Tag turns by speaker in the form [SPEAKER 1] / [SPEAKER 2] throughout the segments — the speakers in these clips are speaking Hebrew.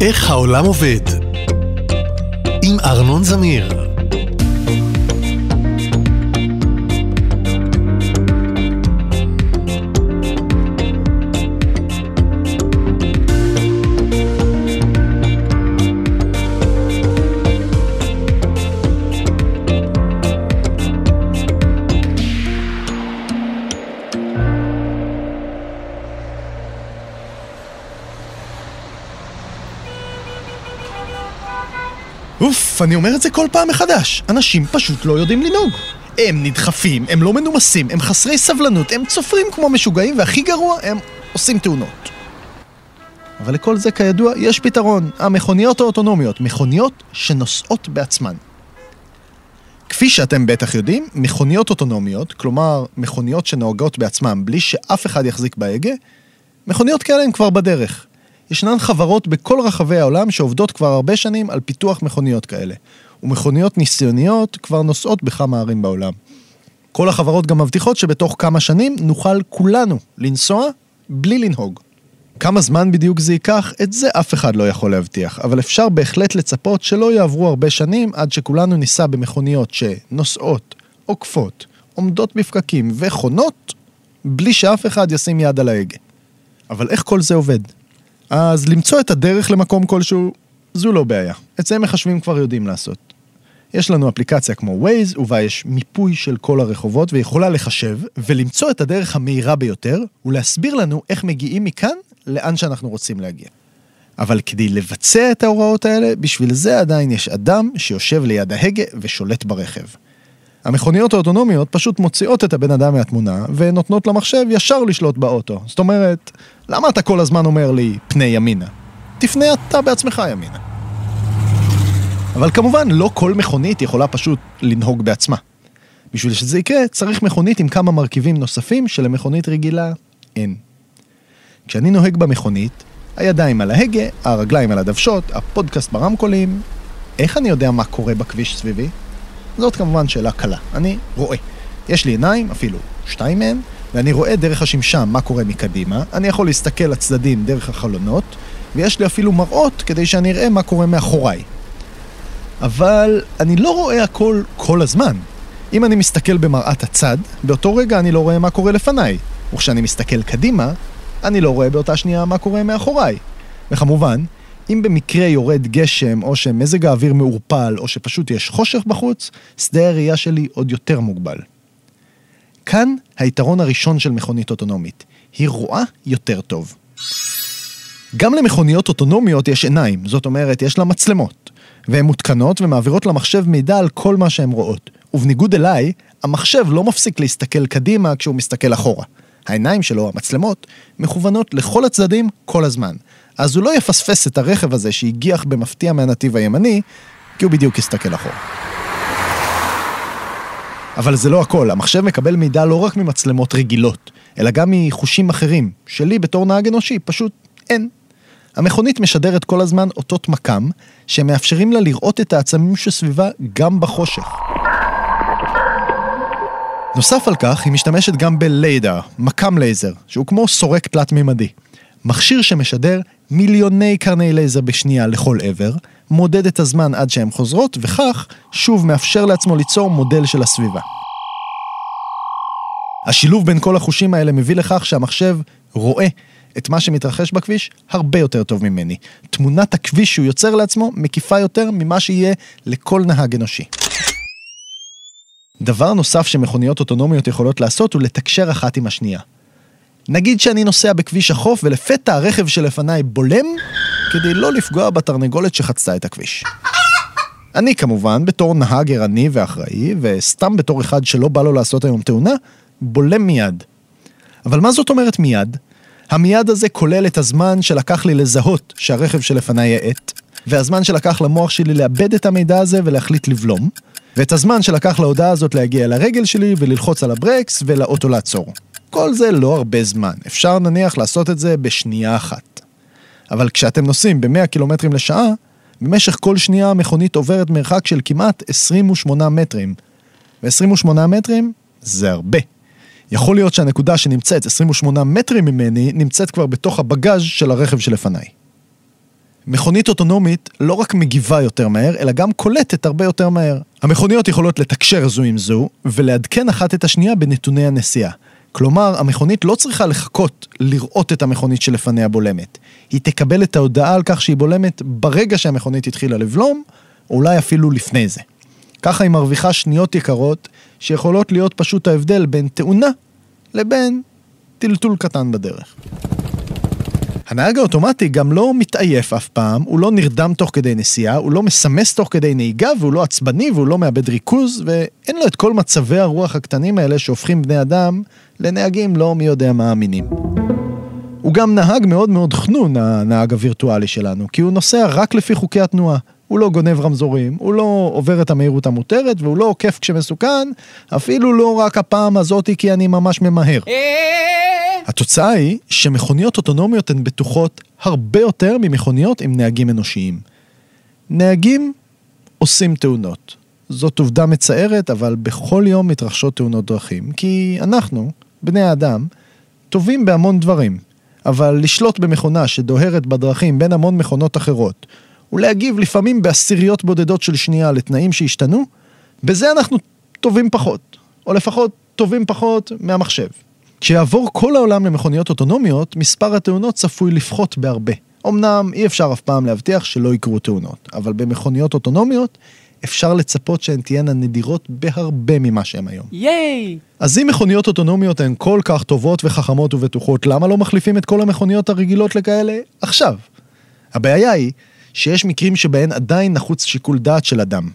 [SPEAKER 1] איך העולם עובד? עם ארנון זמיר.
[SPEAKER 2] אוף, אני אומר את זה כל פעם מחדש. אנשים פשוט לא יודעים לנהוג. הם נדחפים, הם לא מנומסים, הם חסרי סבלנות, הם צופרים כמו משוגעים, והכי גרוע, הם עושים תאונות. אבל לכל זה, כידוע, יש פתרון. המכוניות האוטונומיות, מכוניות שנוסעות בעצמן. כפי שאתם בטח יודעים, מכוניות אוטונומיות, כלומר, מכוניות שנוהגות בעצמן בלי שאף אחד יחזיק בהגה, מכוניות כאלה הן כבר בדרך. ישנן חברות בכל רחבי העולם שעובדות כבר הרבה שנים על פיתוח מכוניות כאלה. ומכוניות ניסיוניות כבר נוסעות בכמה ערים בעולם. כל החברות גם מבטיחות שבתוך כמה שנים נוכל כולנו לנסוע בלי לנהוג. כמה זמן בדיוק זה ייקח, את זה אף אחד לא יכול להבטיח, אבל אפשר בהחלט לצפות שלא יעברו הרבה שנים עד שכולנו ניסע במכוניות שנוסעות, עוקפות, עומדות בפקקים וחונות, בלי שאף אחד ישים יד על ההגה. אבל איך כל זה עובד? אז למצוא את הדרך למקום כלשהו, זו לא בעיה. את זה מחשבים כבר יודעים לעשות. יש לנו אפליקציה כמו Waze, ובה יש מיפוי של כל הרחובות, ויכולה לחשב ולמצוא את הדרך המהירה ביותר, ולהסביר לנו איך מגיעים מכאן לאן שאנחנו רוצים להגיע. אבל כדי לבצע את ההוראות האלה, בשביל זה עדיין יש אדם שיושב ליד ההגה ושולט ברכב. המכוניות האוטונומיות פשוט מוציאות את הבן אדם מהתמונה ונותנות למחשב ישר לשלוט באוטו. זאת אומרת, למה אתה כל הזמן אומר לי פנה ימינה? תפנה אתה בעצמך ימינה. אבל כמובן, לא כל מכונית יכולה פשוט לנהוג בעצמה. בשביל שזה יקרה, צריך מכונית עם כמה מרכיבים נוספים שלמכונית רגילה אין. כשאני נוהג במכונית, הידיים על ההגה, הרגליים על הדוושות, הפודקאסט ברמקולים, איך אני יודע מה קורה בכביש סביבי? זאת כמובן שאלה קלה. אני רואה. יש לי עיניים, אפילו שתיים מהן, ואני רואה דרך השמשה מה קורה מקדימה, אני יכול להסתכל לצדדים דרך החלונות, ויש לי אפילו מראות כדי שאני אראה מה קורה מאחוריי. אבל אני לא רואה הכל כל הזמן. אם אני מסתכל במראת הצד, באותו רגע אני לא רואה מה קורה לפניי. וכשאני מסתכל קדימה, אני לא רואה באותה שנייה מה קורה מאחוריי. וכמובן, אם במקרה יורד גשם, או שמזג האוויר מעורפל, או שפשוט יש חושך בחוץ, שדה הראייה שלי עוד יותר מוגבל. כאן היתרון הראשון של מכונית אוטונומית, היא רואה יותר טוב. גם למכוניות אוטונומיות יש עיניים, זאת אומרת, יש לה מצלמות, והן מותקנות ומעבירות למחשב מידע על כל מה שהן רואות. ובניגוד אליי, המחשב לא מפסיק להסתכל קדימה כשהוא מסתכל אחורה. העיניים שלו, המצלמות, מכוונות לכל הצדדים כל הזמן. אז הוא לא יפספס את הרכב הזה שהגיח במפתיע מהנתיב הימני, כי הוא בדיוק יסתכל אחורה. אבל זה לא הכל, המחשב מקבל מידע לא רק ממצלמות רגילות, אלא גם מחושים אחרים, שלי בתור נהג אנושי פשוט אין. המכונית משדרת כל הזמן אותות מקם, שמאפשרים לה לראות את העצמים שסביבה גם בחושך. נוסף על כך, היא משתמשת גם ב lidar, מקם לייזר, שהוא כמו סורק תלת-ממדי. מכשיר שמשדר מיליוני קרני לייזר בשנייה לכל עבר, מודד את הזמן עד שהן חוזרות, וכך שוב מאפשר לעצמו ליצור מודל של הסביבה. השילוב בין כל החושים האלה מביא לכך שהמחשב רואה את מה שמתרחש בכביש הרבה יותר טוב ממני. תמונת הכביש שהוא יוצר לעצמו מקיפה יותר ממה שיהיה לכל נהג אנושי. דבר נוסף שמכוניות אוטונומיות יכולות לעשות הוא לתקשר אחת עם השנייה. נגיד שאני נוסע בכביש החוף ולפתע הרכב שלפניי בולם כדי לא לפגוע בתרנגולת שחצתה את הכביש. אני כמובן, בתור נהג ערני ואחראי, וסתם בתור אחד שלא בא לו לעשות היום תאונה, בולם מיד. אבל מה זאת אומרת מיד? המיד הזה כולל את הזמן שלקח לי לזהות שהרכב שלפניי האט, והזמן שלקח למוח שלי לאבד את המידע הזה ולהחליט לבלום, ואת הזמן שלקח להודעה הזאת להגיע לרגל שלי וללחוץ על הברקס ולאוטו לעצור. כל זה לא הרבה זמן, אפשר נניח לעשות את זה בשנייה אחת. אבל כשאתם נוסעים ב-100 קילומטרים לשעה, במשך כל שנייה המכונית עוברת מרחק של כמעט 28 מטרים. ו-28 מטרים זה הרבה. יכול להיות שהנקודה שנמצאת 28 מטרים ממני נמצאת כבר בתוך הבגאז' של הרכב שלפניי. מכונית אוטונומית לא רק מגיבה יותר מהר, אלא גם קולטת הרבה יותר מהר. המכוניות יכולות לתקשר זו עם זו, ולעדכן אחת את השנייה בנתוני הנסיעה. כלומר, המכונית לא צריכה לחכות לראות את המכונית שלפניה בולמת. היא תקבל את ההודעה על כך שהיא בולמת ברגע שהמכונית התחילה לבלום, או אולי אפילו לפני זה. ככה היא מרוויחה שניות יקרות, שיכולות להיות פשוט ההבדל בין תאונה לבין טלטול קטן בדרך. הנהג האוטומטי גם לא מתעייף אף פעם, הוא לא נרדם תוך כדי נסיעה, הוא לא מסמס תוך כדי נהיגה, והוא לא עצבני והוא לא מאבד ריכוז, ואין לו את כל מצבי הרוח הקטנים האלה שהופכים בני אדם לנהגים לא מי יודע מה אמינים. הוא גם נהג מאוד מאוד חנון, הנהג הווירטואלי שלנו, כי הוא נוסע רק לפי חוקי התנועה. הוא לא גונב רמזורים, הוא לא עובר את המהירות המותרת, והוא לא עוקף כשמסוכן, אפילו לא רק הפעם הזאתי כי אני ממש ממהר. התוצאה היא שמכוניות אוטונומיות הן בטוחות הרבה יותר ממכוניות עם נהגים אנושיים. נהגים עושים תאונות. זאת עובדה מצערת, אבל בכל יום מתרחשות תאונות דרכים, כי אנחנו, בני האדם, טובים בהמון דברים. אבל לשלוט במכונה שדוהרת בדרכים בין המון מכונות אחרות, ולהגיב לפעמים בעשיריות בודדות של שנייה לתנאים שהשתנו, בזה אנחנו טובים פחות, או לפחות טובים פחות מהמחשב. כשיעבור כל העולם למכוניות אוטונומיות, מספר התאונות צפוי לפחות בהרבה. אמנם אי אפשר אף פעם להבטיח שלא יקרו תאונות, אבל במכוניות אוטונומיות אפשר לצפות שהן תהיינה נדירות בהרבה ממה שהן היום.
[SPEAKER 3] ייי!
[SPEAKER 2] אז אם מכוניות אוטונומיות הן כל כך טובות וחכמות ובטוחות, למה לא מחליפים את כל המכוניות הרגילות לכאלה עכשיו? הבעיה היא שיש מקרים שבהן עדיין נחוץ שיקול דעת של אדם.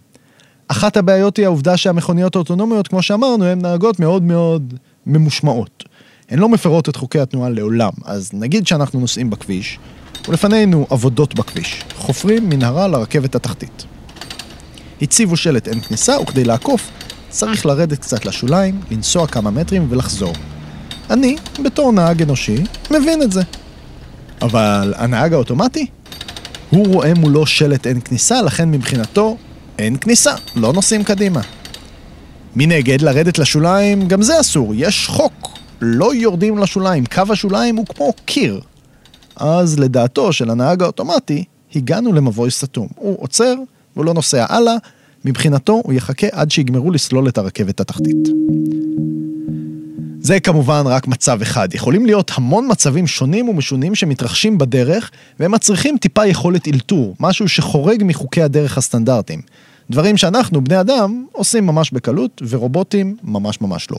[SPEAKER 2] אחת הבעיות היא העובדה שהמכוניות האוטונומיות, כמו שאמרנו, הן נהגות מאוד מאוד ממושמעות. הן לא מפרות את חוקי התנועה לעולם, אז נגיד שאנחנו נוסעים בכביש, ולפנינו עבודות בכביש, חופרים מנהרה לרכבת התחתית. הציבו שלט אין כניסה, וכדי לעקוף, צריך לרדת קצת לשוליים, לנסוע כמה מטרים ולחזור. אני, בתור נהג אנושי, מבין את זה. אבל הנהג האוטומטי? הוא רואה מולו שלט אין כניסה, לכן מבחינתו אין כניסה, לא נוסעים קדימה. מנגד, לרדת לשוליים, גם זה אסור, יש חוק. לא יורדים לשוליים, קו השוליים הוא כמו קיר. אז לדעתו של הנהג האוטומטי, הגענו למבוי סתום. הוא עוצר, והוא לא נוסע הלאה, מבחינתו הוא יחכה עד שיגמרו לסלול את הרכבת התחתית. זה כמובן רק מצב אחד. יכולים להיות המון מצבים שונים ומשונים שמתרחשים בדרך, והם מצריכים טיפה יכולת אלתור, משהו שחורג מחוקי הדרך הסטנדרטיים. דברים שאנחנו, בני אדם, עושים ממש בקלות, ורובוטים ממש ממש לא.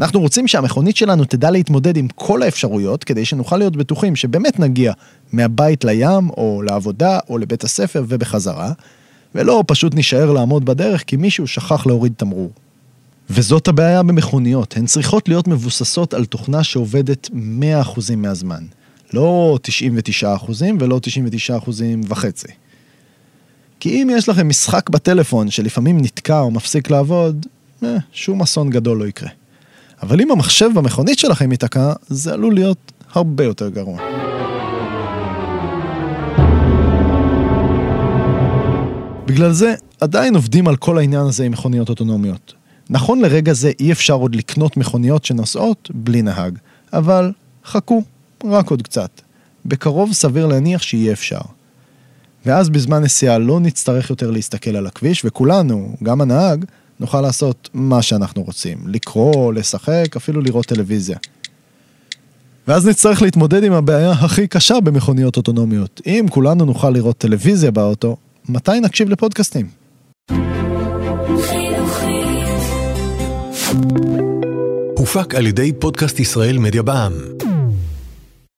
[SPEAKER 2] אנחנו רוצים שהמכונית שלנו תדע להתמודד עם כל האפשרויות, כדי שנוכל להיות בטוחים שבאמת נגיע מהבית לים, או לעבודה, או לבית הספר ובחזרה, ולא פשוט נישאר לעמוד בדרך כי מישהו שכח להוריד תמרור. וזאת הבעיה במכוניות, הן צריכות להיות מבוססות על תוכנה שעובדת 100% מהזמן. לא 99% ולא 99% וחצי. כי אם יש לכם משחק בטלפון שלפעמים נתקע או מפסיק לעבוד, אה, שום אסון גדול לא יקרה. אבל אם המחשב במכונית שלכם ייתקע, זה עלול להיות הרבה יותר גרוע. בגלל זה, עדיין עובדים על כל העניין הזה עם מכוניות אוטונומיות. נכון לרגע זה אי אפשר עוד לקנות מכוניות שנוסעות בלי נהג, אבל חכו, רק עוד קצת. בקרוב סביר להניח שיהיה אפשר. ואז בזמן נסיעה לא נצטרך יותר להסתכל על הכביש, וכולנו, גם הנהג, נוכל לעשות מה שאנחנו רוצים. לקרוא, לשחק, אפילו לראות טלוויזיה. ואז נצטרך להתמודד עם הבעיה הכי קשה במכוניות אוטונומיות. אם כולנו נוכל לראות טלוויזיה באוטו, מתי נקשיב לפודקאסטים?
[SPEAKER 1] הופק על ידי פודקאסט ישראל מדיה בע"מ.